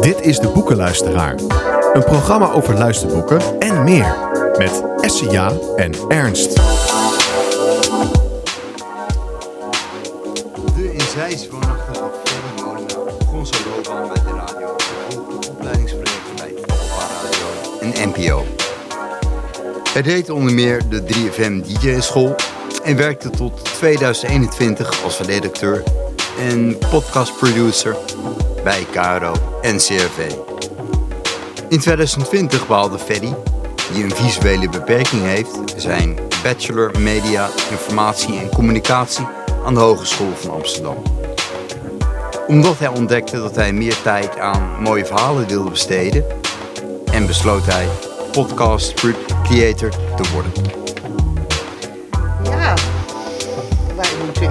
Dit is De Boekenluisteraar. Een programma over luisterboeken en meer. Met Essia en Ernst. De in Zeist woonachtige Ferry Molenaar begon zijn bij de radio. Volgde opleidingsprojecten bij Alfa Radio en NPO. Hij deed onder meer de 3FM DJ-school en werkte tot 2021 als redacteur en podcastproducer bij KRO en CRV. In 2020 behaalde Ferry, die een visuele beperking heeft, zijn bachelor media, informatie en communicatie aan de Hogeschool van Amsterdam. Omdat hij ontdekte dat hij meer tijd aan mooie verhalen wilde besteden en besloot hij podcast creator te worden.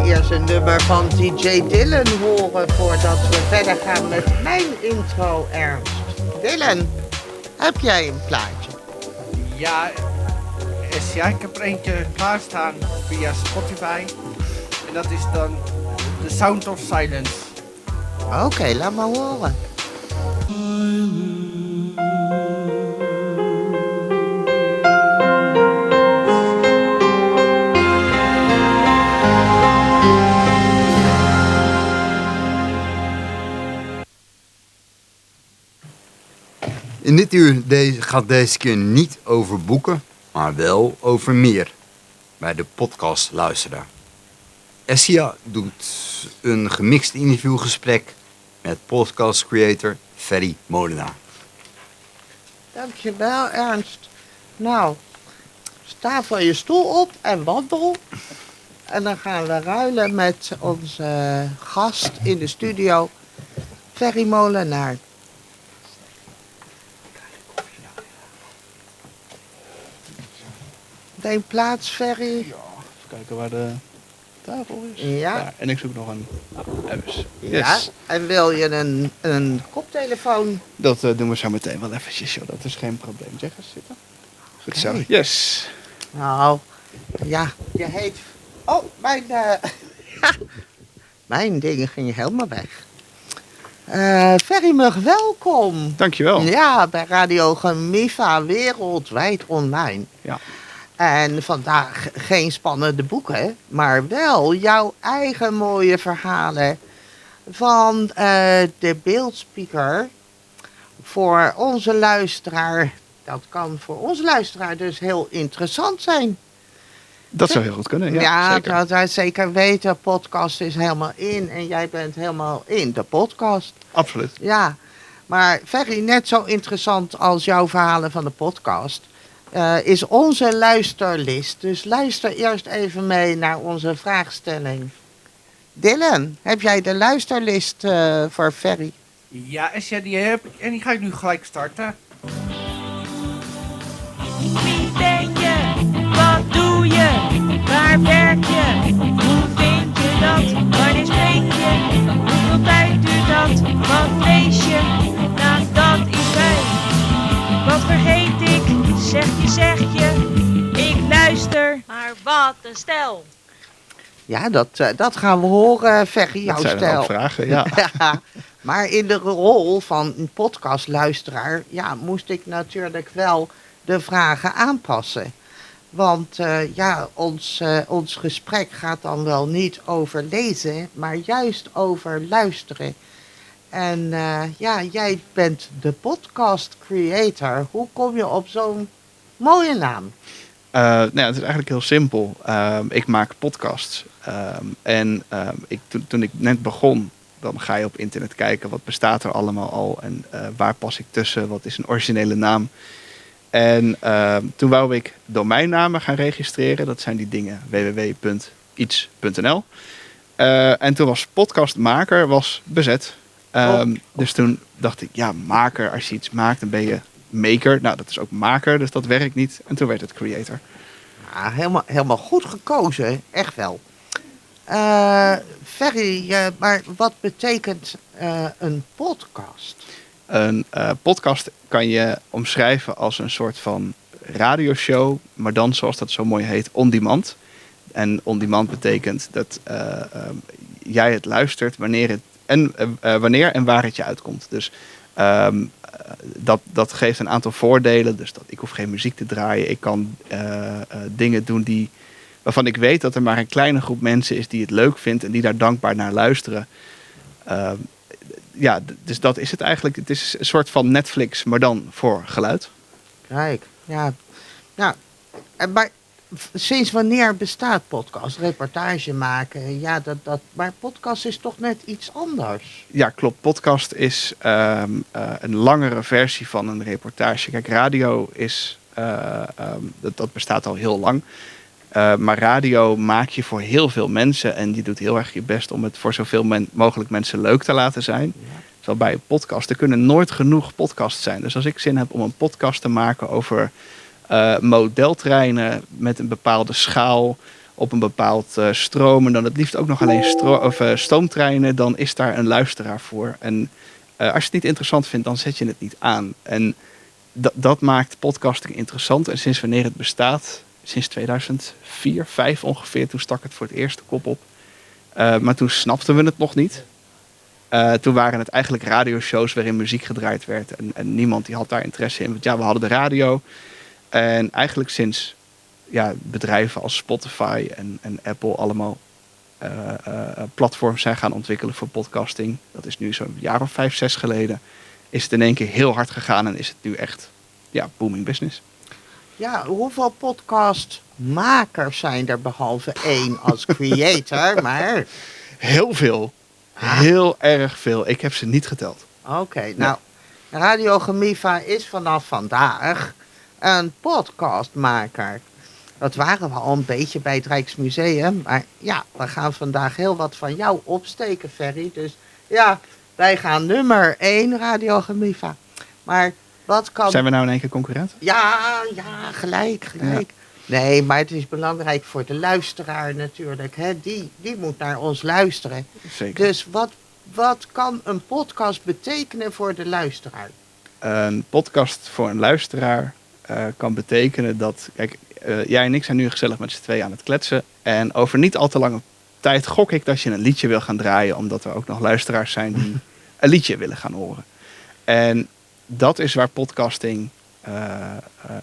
Eerst een nummer van DJ Dylan horen voordat we verder gaan met mijn intro, Ernst. Dylan, heb jij een plaatje? Ja, is, ja, ik heb er eentje klaarstaan via Spotify. En dat is dan The Sound of Silence. Oké, laat maar horen. In dit uur gaat deze keer niet over boeken, maar wel over meer. Bij de podcast luisteraar. Essia doet een gemixt interviewgesprek met podcast creator Ferry Molenaar. Dankjewel, Ernst. Nou, sta van je stoel op en wandel. En dan gaan we ruilen met onze gast in de studio, Ferry Molenaar. Neem plaats, Ferry. Even kijken waar de tafel is. Ja. Daar. En ik zoek nog een huis. Ja. Yes. En wil je een, een koptelefoon? Dat eh, doen we zo meteen wel eventjes, joh. Dat is geen probleem. Zeg eens zitten. Goed zo. Yes. Nou, ja, je heet... Oh, mijn... eh, mijn dingen gingen helemaal weg. Eh Ferry Mug, welkom. Dankjewel. Ja, bij Radio Gemiva, wereldwijd online. Ja. En vandaag geen spannende boeken, maar wel jouw eigen mooie verhalen van eh, de beeldspeaker. Voor onze luisteraar, dat kan voor onze luisteraar dus heel interessant zijn. Dat zou heel goed kunnen. Ja, Ja, zeker. dat wij zeker weten, podcast is helemaal in en jij bent helemaal in de podcast. Absoluut. Ja, maar Ferry, net zo interessant als jouw verhalen van de podcast, eh, is onze luisterlist. Dus luister eerst even mee naar onze vraagstelling. Dylan, heb jij de luisterlist eh, voor Ferry? Ja, die heb ik en die ga ik nu gelijk starten. Wie ben je? Wat doe je? Waar werk je? Een stel. Ja, dat, eh, dat gaan we horen, Ferry, jouw Dat zijn stijl. ook vragen, ja. Ja, maar in de rol van een podcastluisteraar, ja, moest ik natuurlijk wel de vragen aanpassen. Want eh, ja, ons, eh, ons gesprek gaat dan wel niet over lezen, maar juist over luisteren. En eh, ja, jij bent de podcast creator. Hoe kom je op zo'n mooie naam? Eh, nou ja, het is eigenlijk heel simpel. Ehm, ik maak podcasts. Ehm, en ehm, ik, toen, toen ik net begon, dan ga je op internet kijken wat bestaat er allemaal al en eh, waar pas ik tussen, wat is een originele naam. En toen wou ik domeinnamen gaan registreren. Dat zijn die dingen www.iets.nl. Eh, en toen was podcastmaker was bezet. Ehm, Dus toen dacht ik, ja, maker, als je iets maakt, dan ben je maker. Nou, dat is ook maker, dus dat werkt niet. En toen werd het creator. Ja, helemaal, helemaal goed gekozen, echt wel. Eh Ferry, eh, maar wat betekent eh, een podcast? Een podcast kan je omschrijven als een soort van radioshow, maar dan zoals dat zo mooi heet, on demand. En on demand betekent dat eh, ehm, jij het luistert wanneer het en wanneer en waar het je uitkomt. Dus ehm, eh, dat, dat geeft een aantal voordelen. Dus dat ik hoef geen muziek te draaien. Ik kan eh, eh, dingen doen die, waarvan ik weet dat er maar een kleine groep mensen is die het leuk vindt en die daar dankbaar naar luisteren. Ja, dus dat is het eigenlijk. Het is een soort van Netflix, maar dan voor geluid. Kijk, ja. En maar sinds wanneer bestaat podcast? Reportage maken, ja, dat, dat, maar podcast is toch net iets anders? Ja, klopt. Podcast is ehm, eh, een langere versie van een reportage. Kijk, radio is, eh, ehm, dat, dat bestaat al heel lang. Eh, maar radio maak je voor heel veel mensen en je doet heel erg je best om het voor zoveel men- mogelijk mensen leuk te laten zijn. Terwijl bij een podcast, er kunnen nooit genoeg podcasts zijn. Dus als ik zin heb om een podcast te maken over eh, modeltreinen met een bepaalde schaal op een bepaald eh, stroom en dan het liefst ook nog alleen eh, stoomtreinen, dan is daar een luisteraar voor. En als je het niet interessant vindt, dan zet je het niet aan. En dat, maakt podcasting interessant. En sinds wanneer het bestaat, sinds 2004, 2005 ongeveer, toen stak het voor het eerst de kop op. Maar toen snapten we het nog niet. Toen waren het eigenlijk radioshows waarin muziek gedraaid werd. En, en niemand die had daar interesse in. Want ja, we hadden de radio. En eigenlijk sinds ja, bedrijven als Spotify en, en Apple allemaal eh, eh, platforms zijn gaan ontwikkelen voor podcasting. Dat is nu zo'n jaar of vijf, zes geleden. Is het in één keer heel hard gegaan en is het nu echt ja, booming business. Ja, hoeveel podcastmakers zijn er behalve één als creator? maar Heel veel. Heel erg veel. Ik heb ze niet geteld. oké, nou, Radio Gemiva is vanaf vandaag een podcastmaker. Dat waren we al een beetje bij het Rijksmuseum. Maar ja, we gaan vandaag heel wat van jou opsteken, Ferry. Dus ja, wij gaan nummer 1 Radio Gemiva. Maar wat kan... Zijn we nou in één keer concurrent? Ja, ja, gelijk, gelijk. Nee, maar het is belangrijk voor de luisteraar natuurlijk. Hè? Die, die moet naar ons luisteren. Zeker. Dus wat, wat kan een podcast betekenen voor de luisteraar? Een podcast voor een luisteraar eh, kan betekenen dat... Kijk, eh, jij en ik zijn nu gezellig met z'n tweeën aan het kletsen. En over niet al te lange tijd gok ik dat je een liedje wil gaan draaien. Omdat er ook nog luisteraars zijn die een liedje willen gaan horen. En dat is waar podcasting eh,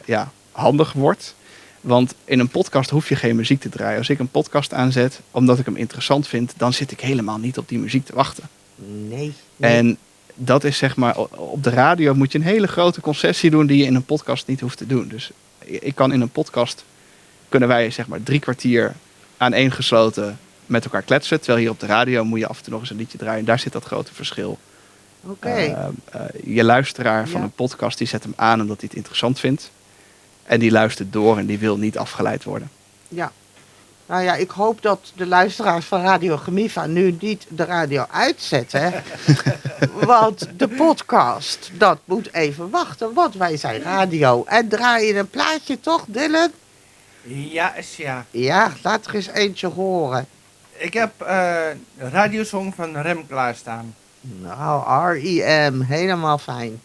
ja, handig wordt. Want in een podcast hoef je geen muziek te draaien. Als ik een podcast aanzet, omdat ik hem interessant vind, dan zit ik helemaal niet op die muziek te wachten. Nee. nee. En dat is zeg maar, op de radio moet je een hele grote concessie doen die je in een podcast niet hoeft te doen. Dus ik kan in een podcast, kunnen wij zeg maar drie kwartier aaneengesloten met elkaar kletsen. Terwijl hier op de radio moet je af en toe nog eens een liedje draaien. Daar zit dat grote verschil. Oké. Eh, eh, je luisteraar van Ja. een podcast die zet hem aan omdat hij het interessant vindt. En die luistert door en die wil niet afgeleid worden. Ja. Nou ja, ik hoop dat de luisteraars van Radio Gemiva nu niet de radio uitzetten. want de podcast, dat moet even wachten, want wij zijn radio. En draai je een plaatje toch, Dylan? Ja, is ja. Ja, laat er eens eentje horen. Ik heb eh radiosong van Rem klaarstaan. Nou, R.E.M., helemaal fijn.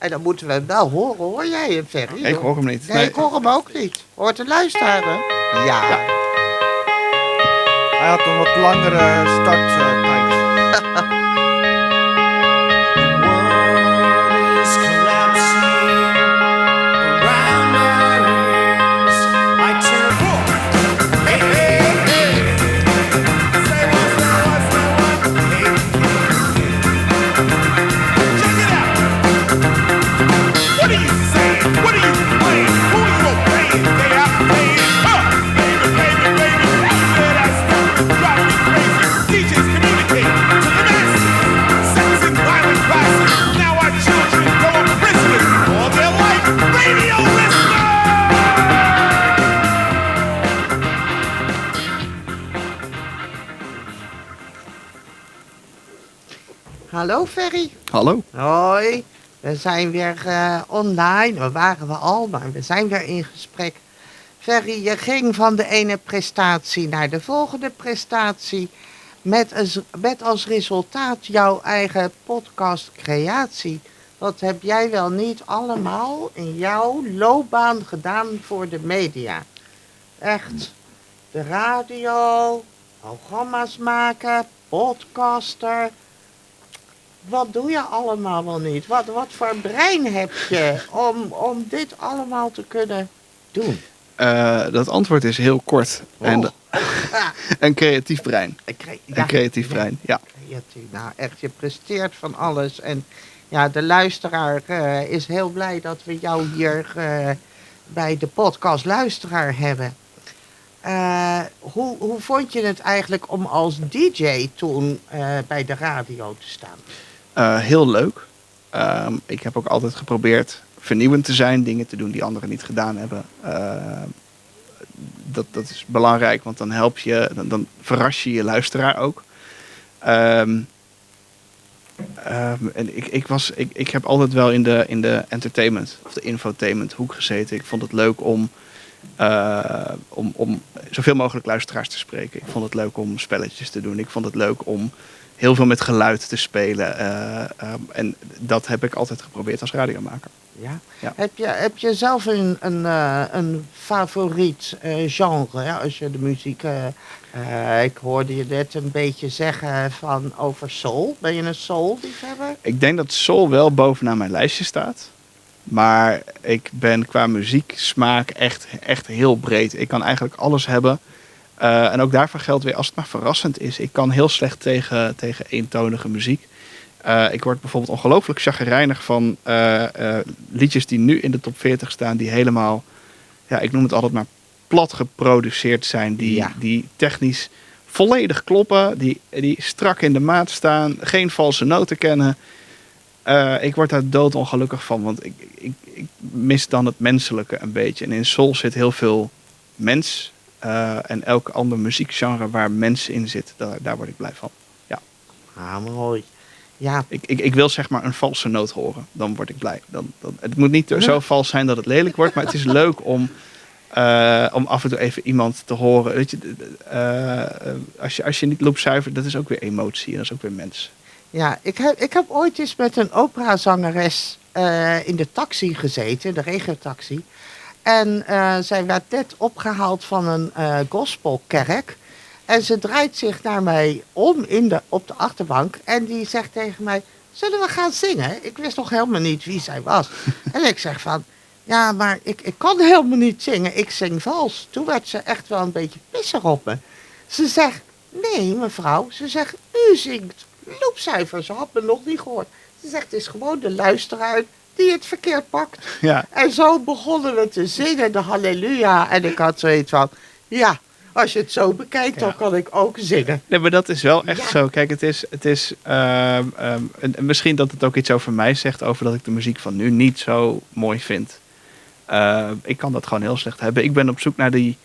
En dan moeten we hem wel horen, hoor jij hem, Ferry? Ik hoor hem niet. Nee, ik hoor hem ook niet. Hoort de luisteraar hem? Ja. Hij had een wat langere starttijd. Hallo, Ferry. Hallo. Hoi. We zijn weer eh, online. We waren we al, maar we zijn weer in gesprek. Ferry, je ging van de ene prestatie naar de volgende prestatie. Met als, met als resultaat jouw eigen podcastcreatie. Wat heb jij wel niet allemaal in jouw loopbaan gedaan voor de media? echt de radio, programma's maken, podcaster. Wat doe je allemaal wel niet? Wat, wat voor brein heb je om, om dit allemaal te kunnen doen? Eh, dat antwoord is heel kort. En Oh. Een creatief brein. Een creatief ja, brein, ja. creatief. Nou, echt, je presteert van alles. En ja, de luisteraar eh, is heel blij dat we jou hier eh, bij de podcast Luisteraar hebben. Hoe, hoe vond je het eigenlijk om als DJ toen bij de radio te staan? Eh, heel leuk. Ehm, ik heb ook altijd geprobeerd vernieuwend te zijn, dingen te doen die anderen niet gedaan hebben. Eh, dat, dat is belangrijk, want dan help je, dan, verras je je luisteraar ook. Ehm, ehm, en ik, ik, was, ik, ik heb altijd wel in de, in de entertainment of de infotainment hoek gezeten. Ik vond het leuk om, eh, om, om zoveel mogelijk luisteraars te spreken. Ik vond het leuk om spelletjes te doen. Ik vond het leuk om heel veel met geluid te spelen. eh, ehm, en dat heb ik altijd geprobeerd als radiomaker. Ja? Ja. Heb, je, heb je zelf een, een, eh, een favoriet eh, genre? Ja, als je de muziek. eh, eh, ik hoorde je net een beetje zeggen van over soul. Ben je een soul-liefhebber? Ik denk dat soul wel bovenaan mijn lijstje staat. Maar ik ben qua muzieksmaak echt, echt heel breed. Ik kan eigenlijk alles hebben. Eh, en ook daarvoor geldt weer, als het maar verrassend is. Ik kan heel slecht tegen, tegen eentonige muziek. Eh, ik word bijvoorbeeld ongelooflijk chagrijnig van eh, liedjes die nu in de top 40 staan. Die helemaal, ja, ik noem het altijd maar plat geproduceerd zijn. Die, Ja. die technisch volledig kloppen. Die, die strak in de maat staan. Geen valse noten kennen. Ik word daar doodongelukkig van, want ik, ik, ik mis dan het menselijke een beetje. En in soul zit heel veel mens. Eh, en elk ander muziekgenre waar mens in zit, daar, daar word ik blij van. Ah, mooi. Ja, Ik, ik, ik wil zeg maar een valse noot horen, dan word ik blij. Dan, dan, het moet niet zo vals zijn dat het lelijk wordt, maar het is leuk om, eh, om af en toe even iemand te horen. Weet je, eh, als, je, als je niet loopzuiver, dat is ook weer emotie en dat is ook weer mens. ja ik, heb, ik heb ooit eens met een operazangeres eh in de taxi gezeten, de regiotaxi. En eh, zij werd net opgehaald van een eh, gospelkerk. En ze draait zich naar mij om in de, op de achterbank. En die zegt tegen mij, zullen we gaan zingen? Ik wist nog helemaal niet wie zij was. en ik zeg van, ja, maar ik, ik kan helemaal niet zingen. Ik zing vals. Toen werd ze echt wel een beetje pissig op me. Ze zegt, nee mevrouw. Ze zegt, u zingt loopzuiver. Ze had me nog niet gehoord. Ze zegt, het is gewoon de luisteraar die het verkeerd pakt. Ja, En zo begonnen we te zingen, de halleluja. En ik had zoiets van, ja, als je het zo bekijkt, dan kan ik ook zingen. Nee, maar dat is wel echt Ja. zo. Kijk, het is, het is ehm, ehm, en en misschien dat het ook iets over mij zegt, over dat ik de muziek van nu niet zo mooi vind. Ehm, ik kan dat gewoon heel slecht hebben. Ik ben op zoek naar die,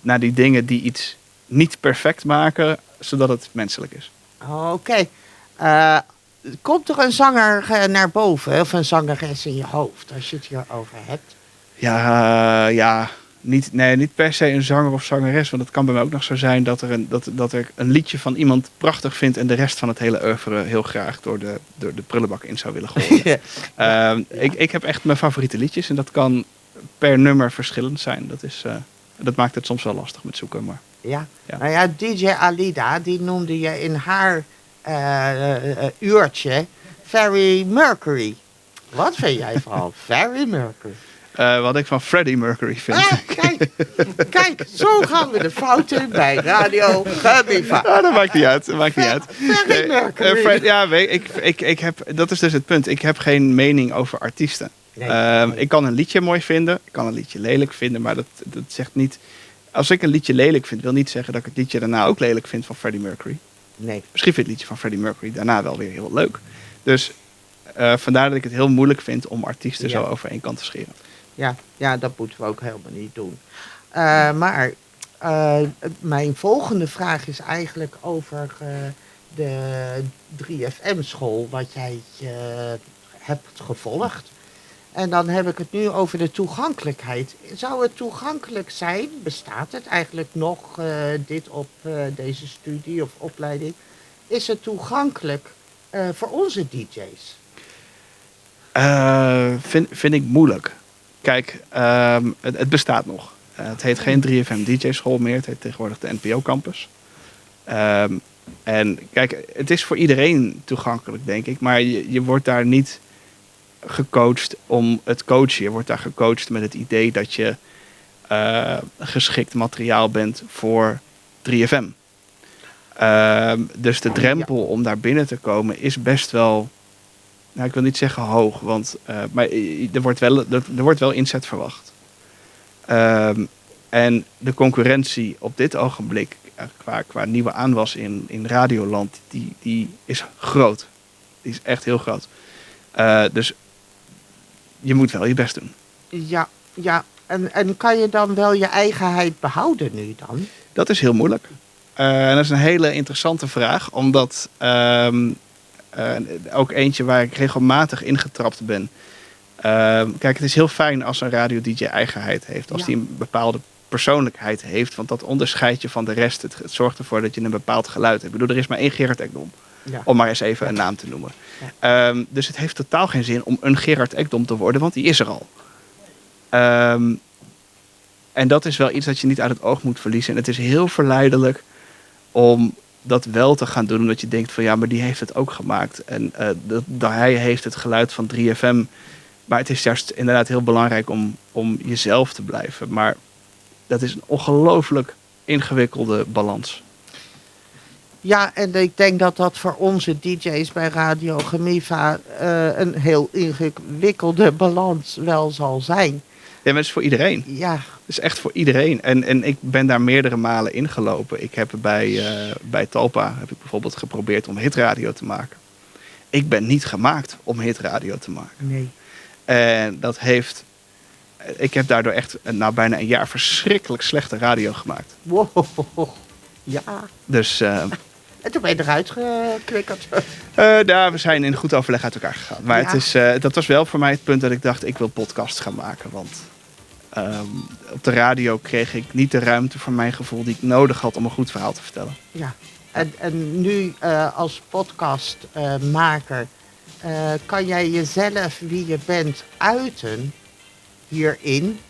naar die dingen die iets niet perfect maken, zodat het menselijk is. Oké. Eh, komt er een zanger eh, naar boven, of een zangeres in je hoofd, als je het hierover hebt? Ja, eh, ja niet, nee, niet per se een zanger of zangeres. Want het kan bij mij ook nog zo zijn dat, er een, dat, dat ik een liedje van iemand prachtig vind en de rest van het hele oeuvre heel graag door de, door de prullenbak in zou willen gooien. Ehm, ik, ik heb echt mijn favoriete liedjes en dat kan per nummer verschillend zijn. Dat, is, eh, dat maakt het soms wel lastig met zoeken. Maar Ja. Ja. Nou ja, DJ Alida, die noemde je in haar uurtje Ferry Mercury. Wat vind jij van Ferry Mercury? eh, wat ik van Freddie Mercury vind. Ah, kijk, kijk, zo gaan we de fouten bij Radio Gabiva. Ah, dat maakt niet uit. Dat maakt niet uit. Nee, Mercury. eh, Fred- ja, ik, ik, ik heb, dat is dus het punt. Ik heb geen mening over artiesten. Nee, Ehm, nee. Ik kan een liedje mooi vinden, ik kan een liedje lelijk vinden, maar dat, dat zegt niet. Als ik een liedje lelijk vind, wil niet zeggen dat ik het liedje daarna ook lelijk vind van Freddie Mercury. Nee. Misschien het liedje van Freddie Mercury daarna wel weer heel leuk. Dus eh, vandaar dat ik het heel moeilijk vind om artiesten Ja. zo over één kant te scheren. Ja, ja, dat moeten we ook helemaal niet doen. Eh, maar eh, mijn volgende vraag is eigenlijk over de 3FM-school, wat jij hebt gevolgd. En dan heb ik het nu over de toegankelijkheid. Zou het toegankelijk zijn, bestaat het eigenlijk nog, eh, dit op eh, deze studie of opleiding, is het toegankelijk eh, voor onze DJ's? Vind, vind ik moeilijk. Kijk, ehm, het, het bestaat nog. Het heet geen 3FM DJ School meer. Het heet tegenwoordig de NPO Campus. Ehm, en kijk, het is voor iedereen toegankelijk, denk ik. Maar je, je wordt daar niet gecoacht om het coachen. Je wordt daar gecoacht met het idee dat je eh, geschikt materiaal bent voor 3FM. Ehm, dus de drempel om daar binnen te komen is best wel, nou, ik wil niet zeggen hoog, want eh, maar er wordt, wel, er, er wordt wel inzet verwacht. Ehm, en de concurrentie op dit ogenblik eh, qua, qua nieuwe aanwas in, in Radioland, die, die is groot. Die is echt heel groot. Dus je moet wel je best doen. Ja, ja. En, en kan je dan wel je eigenheid behouden nu dan? Dat is heel moeilijk. Eh, en dat is een hele interessante vraag, omdat ehm, eh, ook eentje waar ik regelmatig ingetrapt ben. Ehm, kijk, het is heel fijn als een radio-dj eigenheid heeft, als Ja. die een bepaalde persoonlijkheid heeft, want dat onderscheidt je van de rest. Het, het zorgt ervoor dat je een bepaald geluid hebt. Ik bedoel, er is maar één Gerard Ekdom, Ja. om maar eens even een naam te noemen. Ehm, dus het heeft totaal geen zin om een Gerard Ekdom te worden, want die is er al. Ehm, en dat is wel iets dat je niet uit het oog moet verliezen. En het is heel verleidelijk om dat wel te gaan doen. Omdat je denkt van ja, maar die heeft het ook gemaakt. En eh, dat, dat hij heeft het geluid van 3FM. Maar het is juist inderdaad heel belangrijk om, om jezelf te blijven. Maar dat is een ongelooflijk ingewikkelde balans. Ja, en ik denk dat dat voor onze DJ's bij Radio Gemiva eh, een heel ingewikkelde balans wel zal zijn. Ja, maar het is voor iedereen. Ja, Het is echt voor iedereen. En, en ik ben daar meerdere malen ingelopen. Ik heb bij, eh, bij Talpa heb ik bijvoorbeeld geprobeerd om hitradio te maken. Ik ben niet gemaakt om hitradio te maken. nee. En dat heeft. Ik heb daardoor echt eh, nou, bijna een jaar verschrikkelijk slechte radio gemaakt. Wow. Ja. Dus eh En toen ben je eruit geklikkerd. eh, daar, we zijn in goed overleg uit elkaar gegaan. Maar Ja. het is, eh, dat was wel voor mij het punt dat ik dacht, ik wil podcast gaan maken. Want ehm, op de radio kreeg ik niet de ruimte voor mijn gevoel die ik nodig had om een goed verhaal te vertellen. Ja. En, en nu eh, als podcastmaker eh, kan jij jezelf wie je bent uiten hierin.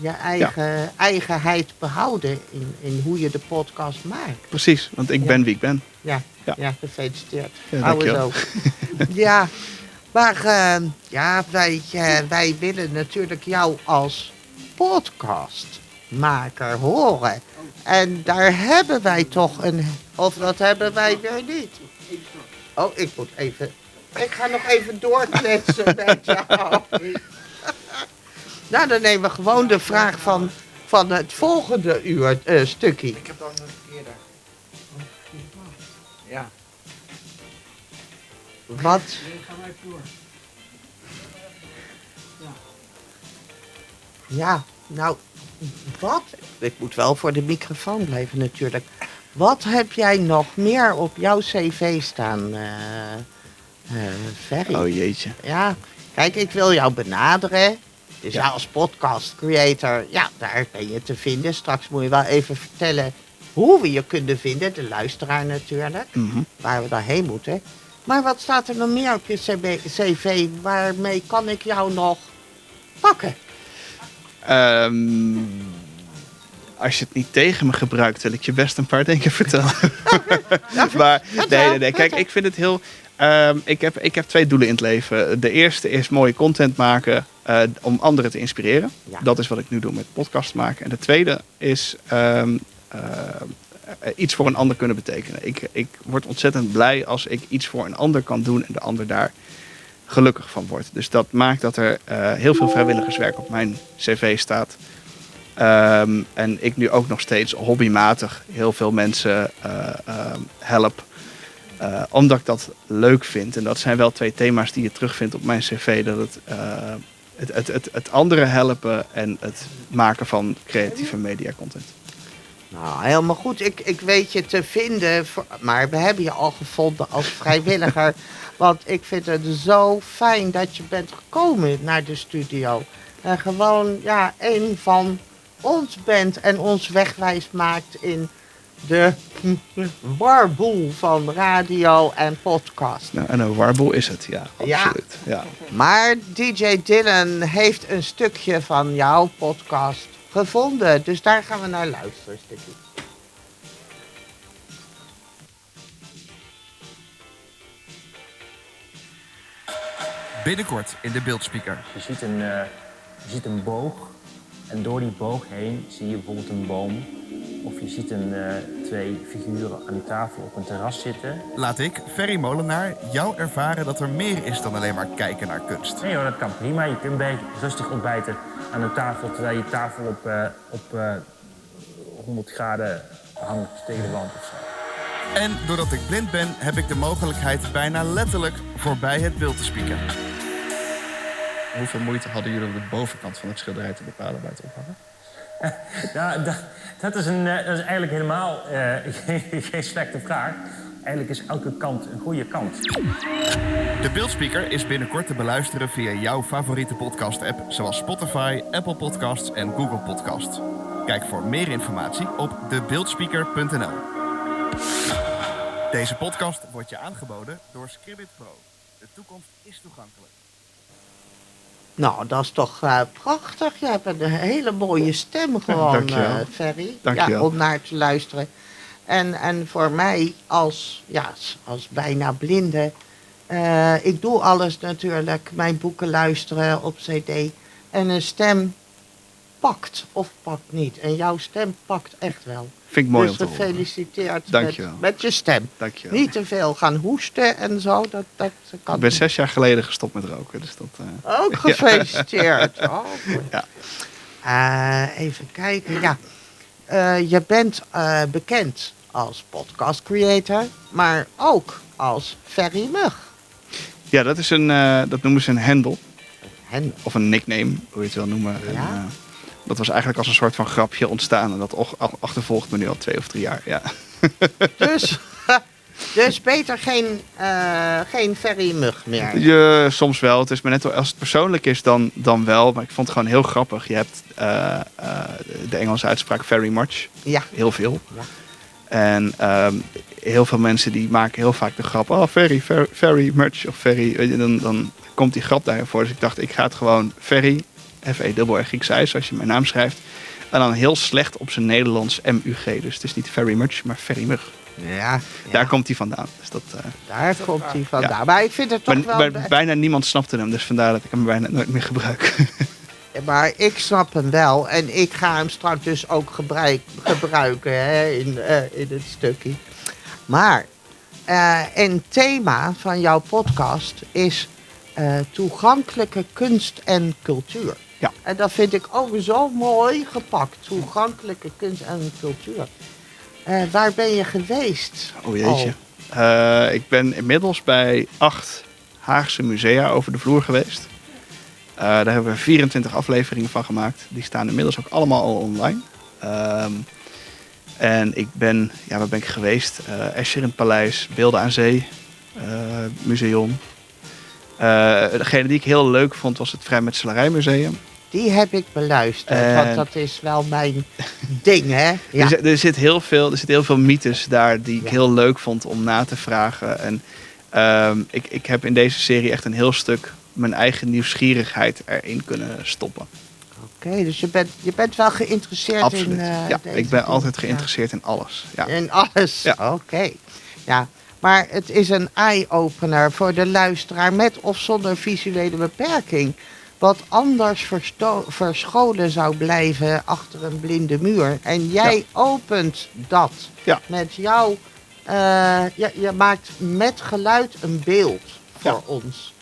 Je eigen, eigenheid behouden in, in hoe je de podcast maakt. Precies, want ik Ja. ben wie ik ben. Ja, ja. Ja. gefeliciteerd. Hou het ook. ja, maar eh, ja, wij, eh, wij willen natuurlijk jou als podcastmaker horen. En daar hebben wij toch een... Of dat hebben wij weer niet. Oh, ik moet even... Ik ga nog even doorkletsen met jou. Nou, dan nemen we gewoon de vraag van, van het volgende uur eh, stukje. Ik heb dan een eerder. Ja. Wat? Ja, nou, wat? Ik moet wel voor de microfoon blijven natuurlijk. Wat heb jij nog meer op jouw cv staan, eh eh, Ferry? Oh jeetje. Ja, kijk, ik wil jou benaderen. Dus Ja. ja. als podcast creator, ja, daar ben je te vinden. Straks moet je wel even vertellen hoe we je kunnen vinden. De luisteraar natuurlijk, Mhm. waar we daarheen moeten. Maar wat staat er nog meer op je cv? Waarmee kan ik jou nog pakken? Ehm, als je het niet tegen me gebruikt, wil ik je best een paar dingen vertellen. maar nee, nee, nee. Kijk, ik vind het heel. ehm, ik, heb, ik heb twee doelen in het leven. De eerste is mooie content maken eh, om anderen te inspireren. Ja. Dat is wat ik nu doe met podcast maken. En de tweede is ehm, eh, iets voor een ander kunnen betekenen. Ik, ik word ontzettend blij als ik iets voor een ander kan doen en de ander daar gelukkig van wordt. Dus dat maakt dat er eh, heel veel vrijwilligerswerk op mijn cv staat. Ehm, en ik nu ook nog steeds hobbymatig heel veel mensen eh, ehm, help. Omdat ik dat leuk vind. En dat zijn wel twee thema's die je terugvindt op mijn cv. Dat het, het, het, het, het anderen helpen en het maken van creatieve media content. Nou, helemaal goed. Ik, ik weet je te vinden, voor- maar we hebben je al gevonden als vrijwilliger. want ik vind het zo fijn dat je bent gekomen naar de studio. En gewoon, ja, een van ons bent en ons wegwijs maakt in de warboel van radio en podcast. Nou, en een warboel is het, ja, absoluut. Ja. Maar DJ Dylan heeft een stukje van jouw podcast gevonden. Dus daar gaan we naar luisteren, stukje. Binnenkort in de beeldspeaker. Je ziet, een, eh, je ziet een boog en door die boog heen zie je bijvoorbeeld een boom. Of je ziet een, eh, twee figuren aan tafel op een terras zitten. Laat ik, Ferry Molenaar, jou ervaren dat er meer is dan alleen maar kijken naar kunst. Nee hoor, dat kan prima. Je kunt een beetje rustig ontbijten aan een tafel... terwijl je tafel op, eh, op eh, 100 graden hangt tegen de wand of zo. En doordat ik blind ben, heb ik de mogelijkheid bijna letterlijk voorbij het beeld te spieken. Hoeveel moeite hadden jullie om de bovenkant van het schilderij te bepalen bij het ophangen? Ja, dat, dat, is een, eh, dat is eigenlijk helemaal eh, geen, geen slechte vraag. Eigenlijk is elke kant een goede kant. De beeldspeaker is binnenkort te beluisteren via jouw favoriete podcast-app, zoals Spotify, Apple Podcasts en Google Podcasts. Kijk voor meer informatie op debeeldspeaker.nl. Deze podcast wordt je aangeboden door Scribbit Pro. De toekomst is toegankelijk. Nou, dat is toch eh, prachtig. Je hebt een hele mooie stem gewoon, eh Ferry. Ja, om naar te luisteren. En, en voor mij als, ja, als- bijna blinde... eh, ik doe alles natuurlijk. Mijn boeken luisteren op cd. En een stem pakt of pakt niet. En jouw stem pakt echt wel. Vind ik mooi dus om te horen. gefeliciteerd met, met je stem. Dankjewel. Niet te veel gaan hoesten en zo. Dat, dat kan Ik ben zes jaar geleden gestopt met roken, dus dat... eh, ook gefeliciteerd. Oh. Ja. Eh, even kijken. Ja. Eh, je bent bekend als podcast creator, maar ook als Ferry Mug. Ja, dat, is een, dat noemen ze een handle. En Of een nickname, hoe je het wil noemen. En, Ja. Dat was eigenlijk als een soort van grapje ontstaan. En dat achtervolgt me nu al twee of drie jaar. Ja. dus, dus beter geen, eh, geen Ferry Mug meer. Je, soms wel. Het is maar net als het persoonlijk is, dan, dan wel. Maar ik vond het gewoon heel grappig. Je hebt eh, eh, de Engelse uitspraak very much. Ja. Heel veel. Ja. En ehm, heel veel mensen die maken heel vaak de grap. Oh, very, very, very much. Of very. Dan, dan komt die grap daarvoor. Dus ik dacht, ik ga het gewoon very. F-E-double-R Grieks I, zoals je mijn naam schrijft. En dan heel slecht op zijn Nederlands M-U-G. Dus het is niet very much, maar very mug. Ja, ja, Daar komt hij vandaan. Dus dat, eh, daar komt hij vandaan. Maar ik vind het toch maar, wel... maar bijna niemand snapte hem. Dus vandaar dat ik hem bijna nooit meer gebruik. Maar ik snap hem wel en ik ga hem straks dus ook gebruik, gebruiken hè, in, eh, in het stukje. Maar eh, een thema van jouw podcast is eh, toegankelijke kunst en cultuur. Ja. En dat vind ik ook zo mooi gepakt. Toegankelijke kunst en cultuur. Eh, waar ben je geweest? Oh jeetje. Eh, ik ben inmiddels bij acht Haagse musea over de vloer geweest. Eh, daar hebben we 24 afleveringen van gemaakt. Die staan inmiddels ook allemaal al online. Ehm, en ik ben, ja, waar ben ik geweest? Escher in het Paleis, Beelden aan Zee, Museum. Degene die ik heel leuk vond was het Vrijmetselarijmuseum. Die heb ik beluisterd, En- want dat is wel mijn ding, hè? Ja. Er, zit- er, zit heel veel, er zitten heel veel mythes daar die ik Ja. heel leuk vond om na te vragen. En ehm, ik, ik heb in deze serie echt een heel stuk mijn eigen nieuwsgierigheid erin kunnen stoppen. Oké, dus je bent, je bent wel geïnteresseerd Absoluut. in. eh, ja, ik ben altijd Ja. geïnteresseerd in alles. Ja. In alles. Ja. Oké. Ja, maar het is een eye-opener voor de luisteraar met of zonder visuele beperking. Wat anders verscholen zou blijven achter een blinde muur. En jij opent dat Ja. met jouw. eh, ja, je maakt met geluid een beeld voor Ja. ons.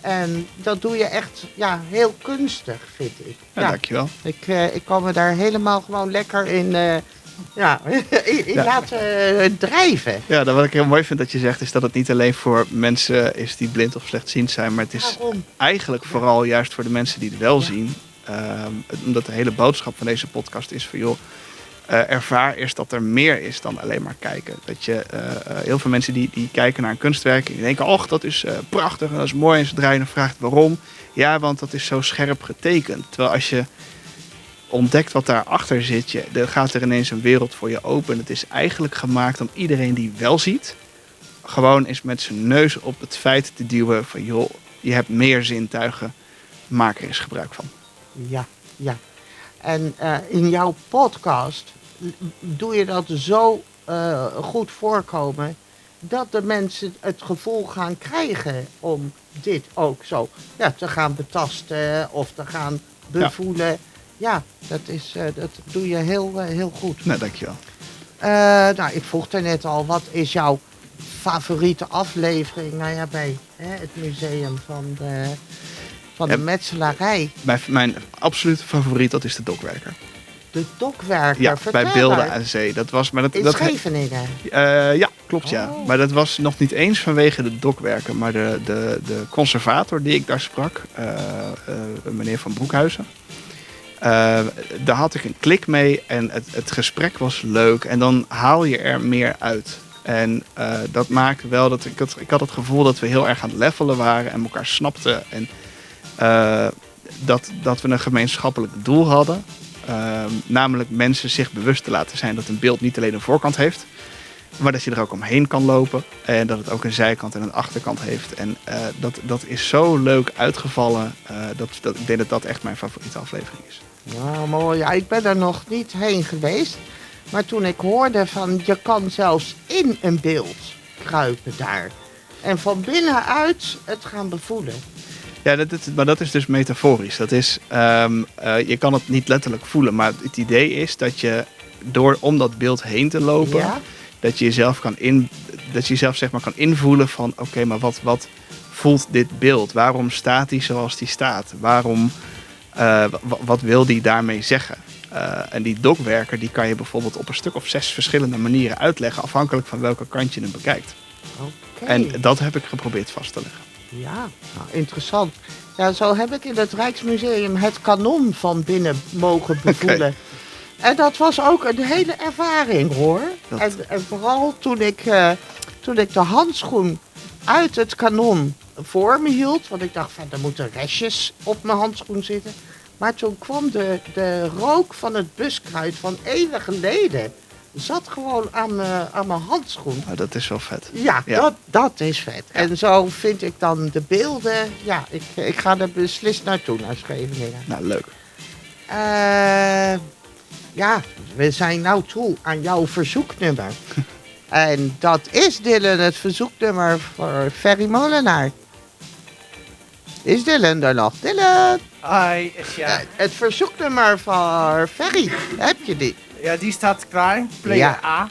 En dat doe je echt ja, heel kunstig, vind ik. Ja, dankjewel. Ik, eh, ik kan me daar helemaal gewoon lekker in, eh, ja, Ja. laten eh, drijven. Ja, dat wat ik heel mooi vind dat je zegt, is dat het niet alleen voor mensen is die blind of slechtziend zijn, maar het is Waarom? eigenlijk vooral juist voor de mensen die het wel zien. Ehm, omdat de hele boodschap van deze podcast is van joh, eh, ervaar eerst dat er meer is dan alleen maar kijken. Dat je eh, heel veel mensen die, die kijken naar een kunstwerk en die denken, och, dat is prachtig en dat is mooi. En zodra je dan vraagt waarom, ja, want dat is zo scherp getekend. Terwijl als je ontdekt wat daarachter zit, je, dan gaat er ineens een wereld voor je open. Het is eigenlijk gemaakt om iedereen die wel ziet, gewoon eens met zijn neus op het feit te duwen van joh, je hebt meer zintuigen, maak er eens gebruik van. Ja, ja. En eh, in jouw podcast doe je dat zo eh, goed voorkomen dat de mensen het gevoel gaan krijgen om dit ook zo ja, te gaan betasten of te gaan bevoelen. Ja, dat, is, eh, dat doe je heel, eh, heel goed. Nou, dankjewel. Eh, nou, ik vroeg er net al, wat is jouw favoriete aflevering nou ja, bij hè, het museum van de, van de Ja. metselarij? Mijn, mijn absolute favoriet, dat is de dokwerker. De dokwerker, Ja, vertel bij Beelden aan Zee. Dat was, maar dat, In dat, Scheveningen. Eh, ja, klopt ja. Oh. Maar dat was nog niet eens vanwege de dokwerken, maar de, de, de conservator die ik daar sprak, meneer Van Broekhuizen. Eh, daar had ik een klik mee en het, het gesprek was leuk en dan haal je er meer uit. En eh, dat maakte wel dat ik, het, ik had het gevoel dat we heel erg aan het levelen waren en elkaar snapten. En eh, dat, dat we een gemeenschappelijk doel hadden. Eh, namelijk mensen zich bewust te laten zijn dat een beeld niet alleen een voorkant heeft, maar dat je er ook omheen kan lopen. En dat het ook een zijkant en een achterkant heeft. En dat, dat is zo leuk uitgevallen. dat, dat, ik denk dat dat echt mijn favoriete aflevering is. Ja, mooi. Ja, ik ben er nog niet heen geweest. Maar toen ik hoorde van je kan zelfs in een beeld kruipen daar. En van binnenuit het gaan bevoelen. Ja, dat, dat- maar dat is dus metaforisch. Dat is, ehm, eh, je kan het niet letterlijk voelen. Maar het idee is dat je door om dat beeld heen te lopen, Ja? dat je jezelf kan in, dat je jezelf zeg maar kan invoelen van oké, maar wat, wat voelt dit beeld? Waarom staat die zoals die staat? Waarom, eh, wa- wat wil die daarmee zeggen? Eh, en die dokwerker die kan je bijvoorbeeld op een stuk of zes verschillende manieren uitleggen, afhankelijk van welke kant je hem bekijkt. Oké. En dat heb ik geprobeerd vast te leggen. Ja, nou, interessant. Ja, zo heb ik in het Rijksmuseum het kanon van binnen mogen bevoelen. En dat was ook een hele ervaring hoor. Dat- En, en vooral toen ik, eh, toen ik de handschoen uit het kanon voor me hield. Want ik dacht van er moeten restjes op mijn handschoen zitten. Maar toen kwam de, de rook van het buskruid van eeuwen geleden. Zat gewoon aan mijn, aan mijn handschoen. Nou, dat is wel vet. Ja, Ja. Dat, dat is vet. En zo vind ik dan de beelden. Ja, ik, ik ga er beslist naartoe, naar Scheveningen. Nou, leuk. Eh, ja, we zijn nou toe aan jouw verzoeknummer. en dat is Dylan, het verzoeknummer voor Ferry Molenaar. Is Dylan er nog? Dylan! Hi, is ja. Eh, Het verzoeknummer voor Ferry, heb je die? Ja, die staat klaar. Player Ja. A.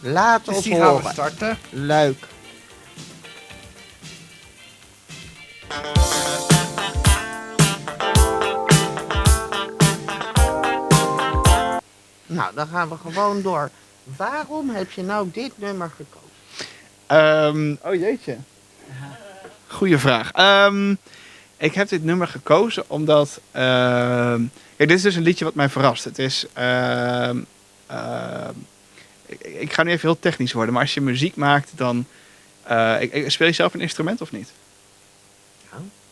Laat Dus ons die gaan we starten. Leuk. Nou, dan gaan we gewoon door. Waarom heb je nou dit nummer gekozen? Ehm, oh jeetje. Goeie vraag. Ehm, ik heb dit nummer gekozen omdat. ehm, kijk, dit is dus een liedje wat mij verrast. Het is. ehm, ehm, ik, ik ga nu even heel technisch worden, maar als je muziek maakt, dan. eh, ik, ik- speel je zelf een instrument of niet?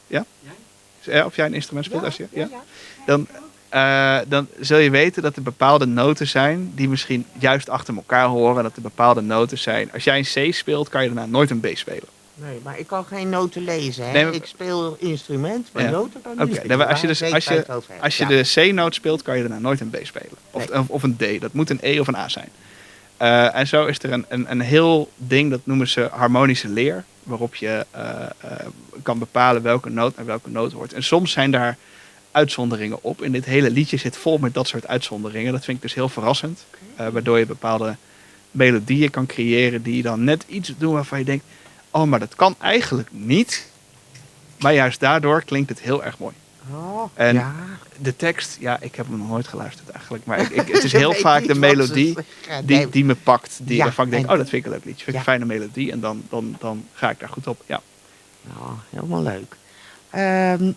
Ja. Ja? Ja, Of jij een instrument speelt? als je, ja? Dan, eh, dan zul je weten dat er bepaalde noten zijn die misschien juist achter elkaar horen. Dat er bepaalde noten zijn. Als jij een C speelt, kan je daarna nooit een B spelen. Nee, maar ik kan geen noten lezen. Hè? Nee, maar- Ik speel instrument, maar Ja. noten kan ik Oké, niet. nee, als je, dus, als je, als je Ja. de C-noot speelt, kan je daarna nooit een B spelen. Of, Nee. of, een D. Dat moet een E of een A zijn. Eh, en zo is er een, een, een heel ding, dat noemen ze harmonische leer. Waarop je eh, eh, kan bepalen welke noot naar welke noot hoort. En soms zijn daar uitzonderingen op. In dit hele liedje zit vol met dat soort uitzonderingen. Dat vind ik dus heel verrassend. Waardoor je bepaalde melodieën kan creëren die dan net iets doen waarvan je denkt... Oh, maar dat kan eigenlijk niet. Maar juist daardoor klinkt het heel erg mooi. Oh, En ja. de tekst, ja, ik heb hem nog nooit geluisterd eigenlijk. Maar ik, ik, het is heel vaak de melodie die, die me pakt. Die, Ja, waarvan ik denk, en- oh, dat vind ik een leuk liedje. Vind ik Ja. een fijne melodie. En dan, dan, dan ga ik daar goed op. Ja. Nou, helemaal leuk. Ehm,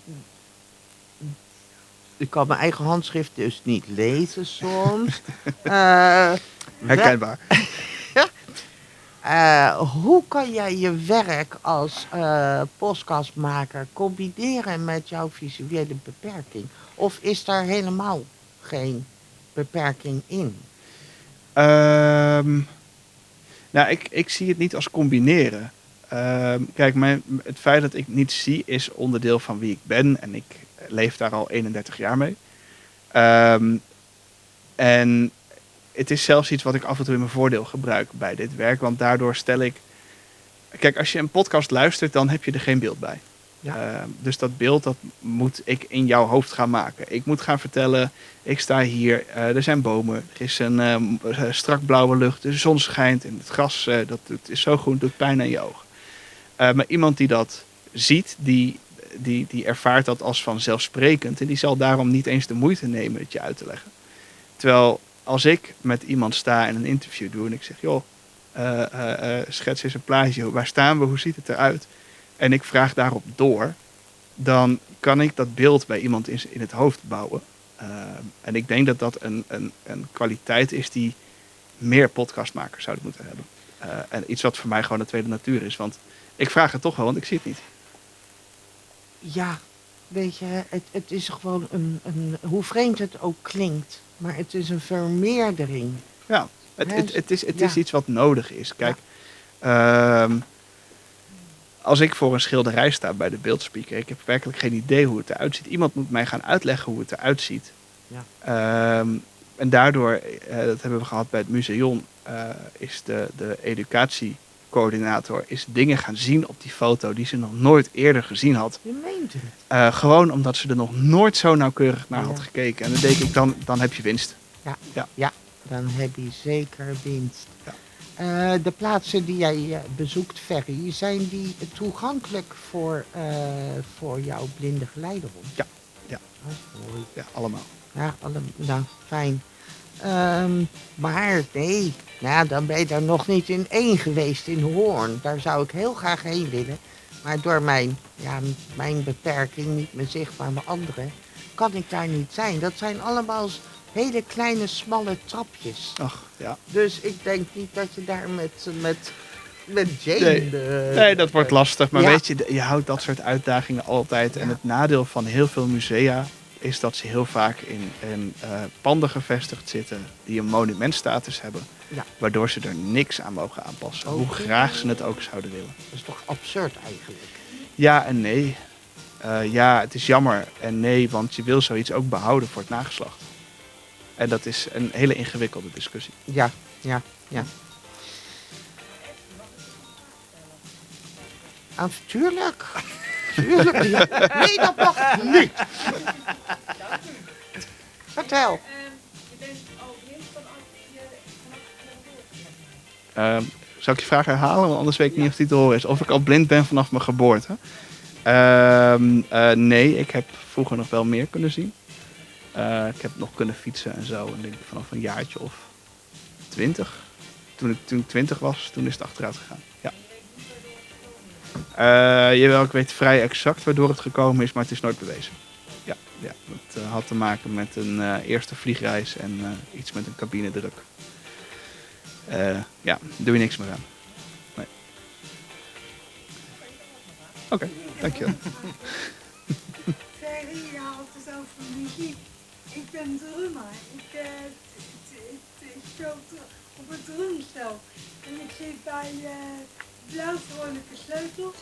ik kan mijn eigen handschrift dus niet lezen soms. Eh, Herkenbaar. Eh, hoe kan jij je werk als eh podcastmaker combineren met jouw visuele beperking? Of is daar helemaal geen beperking in? Ehm, nou, ik, ik zie het niet als combineren. Ehm, kijk, mijn, het feit dat ik niet zie is onderdeel van wie ik ben. En ik leef daar al 31 jaar mee. Ehm, en het is zelfs iets wat ik af en toe in mijn voordeel gebruik bij dit werk. Want daardoor stel ik. Kijk, als je een podcast luistert, dan heb je er geen beeld bij. Ja. Ehm, dus dat beeld dat moet ik in jouw hoofd gaan maken. Ik moet gaan vertellen, ik sta hier, eh, er zijn bomen, er is een eh, strak blauwe lucht, de zon schijnt en het gras eh, dat, het is zo groen, doet pijn aan je ogen. Maar iemand die dat ziet, die, die, die ervaart dat als vanzelfsprekend en die zal daarom niet eens de moeite nemen het je uit te leggen. Terwijl als ik met iemand sta en een interview doe en ik zeg, joh, eh, eh, schets eens een plaatje, waar staan we, hoe ziet het eruit? En ik vraag daarop door, dan kan ik dat beeld bij iemand in, in het hoofd bouwen. En ik denk dat dat een, een, een kwaliteit is die meer podcastmakers zouden moeten hebben. En iets wat voor mij gewoon de tweede natuur is. Want ik vraag het toch wel, want ik zie het niet. Ja, weet je, het, het is gewoon een, een, hoe vreemd het ook klinkt, maar het is een vermeerdering. Ja, het, het, het, is, het is iets wat nodig is. Kijk, ehm, als ik voor een schilderij sta bij de beeldspeaker, ik heb werkelijk geen idee hoe het eruit ziet. Iemand moet mij gaan uitleggen hoe het eruit ziet. Ja. Ehm, en daardoor, eh, dat hebben we gehad bij het museum, eh, is de, de is dingen gaan zien op die foto die ze nog nooit eerder gezien had. Je meent het. Eh, gewoon omdat ze er nog nooit zo nauwkeurig naar had gekeken. En dan denk ik, dan, dan heb je winst. Ja, Ja. ja. dan heb je zeker winst. Ja. Eh, de plaatsen die jij eh, bezoekt, Ferry, zijn die toegankelijk voor, voor jouw blinde geleidehond? Ja, ja. Oh, mooi. Ja, allemaal. Ja, alle, nou, fijn. Ehm, maar nee, nou, dan ben je daar nog niet in één geweest in Hoorn. Daar zou ik heel graag heen willen. Maar door mijn, ja, mijn beperking, niet mijn zichtbaar, maar anderen, kan ik daar niet zijn. Dat zijn allemaal hele kleine, smalle trapjes. Ach, ja. Dus ik denk niet dat je daar met, met, met Jane... Nee. eh, Nee, dat wordt lastig. Maar Ja. weet je, de- je houdt dat soort uitdagingen altijd. En het nadeel van heel veel musea is dat ze heel vaak in, in eh, panden gevestigd zitten die een monumentstatus hebben. Ja. Waardoor ze er niks aan mogen aanpassen. Hoe Oké. graag ze het ook zouden willen. Dat is toch absurd eigenlijk? Ja en nee. Eh, ja, het is jammer. En nee, want je wil zoiets ook behouden voor het nageslacht. En dat is een hele ingewikkelde discussie. Ja, ja, ja. Ah, tuurlijk. Nee, dat mag niet. Vertel. Zou ik je vraag herhalen? Want anders weet ik niet of die te horen is. Of ik al blind ben vanaf mijn geboorte. Ehm, eh, nee, ik heb vroeger nog wel meer kunnen zien. Eh, ik heb nog kunnen fietsen en zo. En denk ik vanaf een jaartje of twintig. Toen ik, toen ik twintig was, toen is het achteruit gegaan. Ja. Eh, jawel, ik weet vrij exact waardoor het gekomen is, maar het is nooit bewezen. Ja, ja het had te maken met een eerste vliegreis en iets met een cabinedruk. Eh, ja, doe je niks meer aan. Oké, dankjewel. Ferry, je had het over muziek. Ik ben drummer. Ik, eh, speel op een drumstel. En ik zit bij eh Blauw-Vrolijke Sleutels.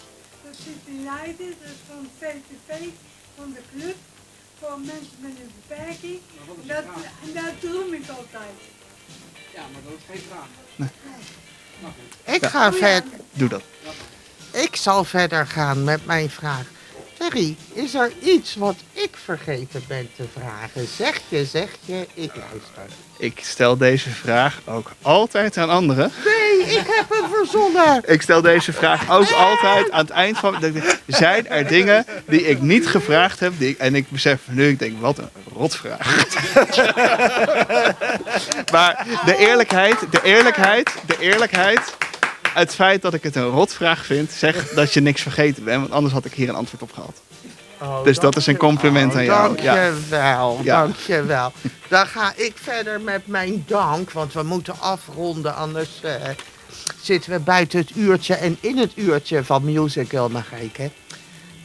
Dat zit in Leiden, dat is van VTV, van de club. Voor mensen met een beperking. En, dat, en ik altijd. Ik Ja. ga Oh ja. verder. Doe dat. Ik zal verder gaan met mijn vraag. Ferry, is er iets wat ik vergeten ben te vragen? Zeg je, zeg je, ik luister. Ik stel deze vraag ook altijd aan anderen. Nee, ik heb hem verzonnen. Ik stel deze vraag ook altijd aan het eind van. Zijn er dingen die ik niet gevraagd heb? Die ik- en ik besef nu, ik denk, wat een rotvraag. maar de eerlijkheid, de eerlijkheid, de eerlijkheid. Het feit dat ik het een rotvraag vind, zegt dat je niks vergeten bent. Want anders had ik hier een antwoord op gehad. Oh, Dus dat is een compliment aan jou. Ja. Dankjewel, Ja. dankjewel. Dan ga ik verder met mijn dank, want we moeten afronden, anders eh, zitten we buiten het uurtje en in het uurtje van Musical Margrijke.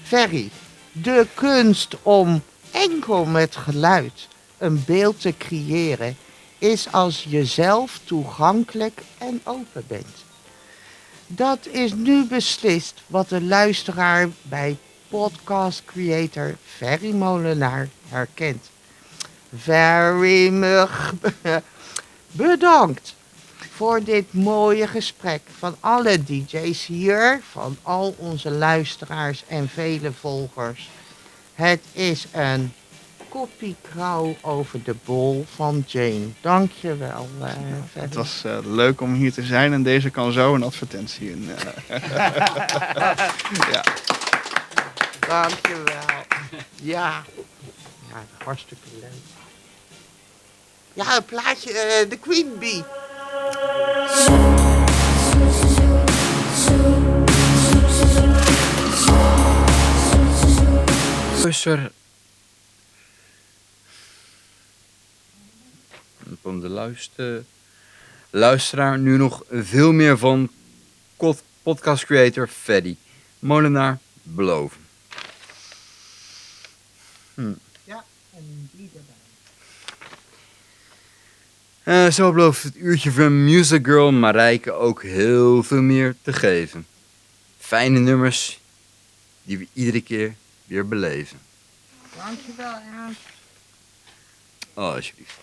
Ferry, de kunst om enkel met geluid een beeld te creëren, is als je zelf toegankelijk en open bent. Dat is nu beslist wat de luisteraar bij podcast creator Ferry Molenaar herkent. much bedankt voor dit mooie gesprek van alle DJ's hier, van al onze luisteraars en vele volgers. Het is een koppie krauw over de bol van Jane. Dankjewel. eh Het was eh, leuk om hier te zijn en deze kan zo een advertentie in. eh. ja. Dankjewel. Ja. Ja, hartstikke leuk. Ja, een plaatje, de Queen Bee. Luister. Van de luister, luisteraar nu nog veel meer van pod- podcast creator Freddy Molenaar beloven. Ja, en die erbij. Eh, zo belooft het uurtje van Music Girl Marijke ook heel veel meer te geven. Fijne nummers die we iedere keer weer beleven. Dankjewel. Oh, alsjeblieft.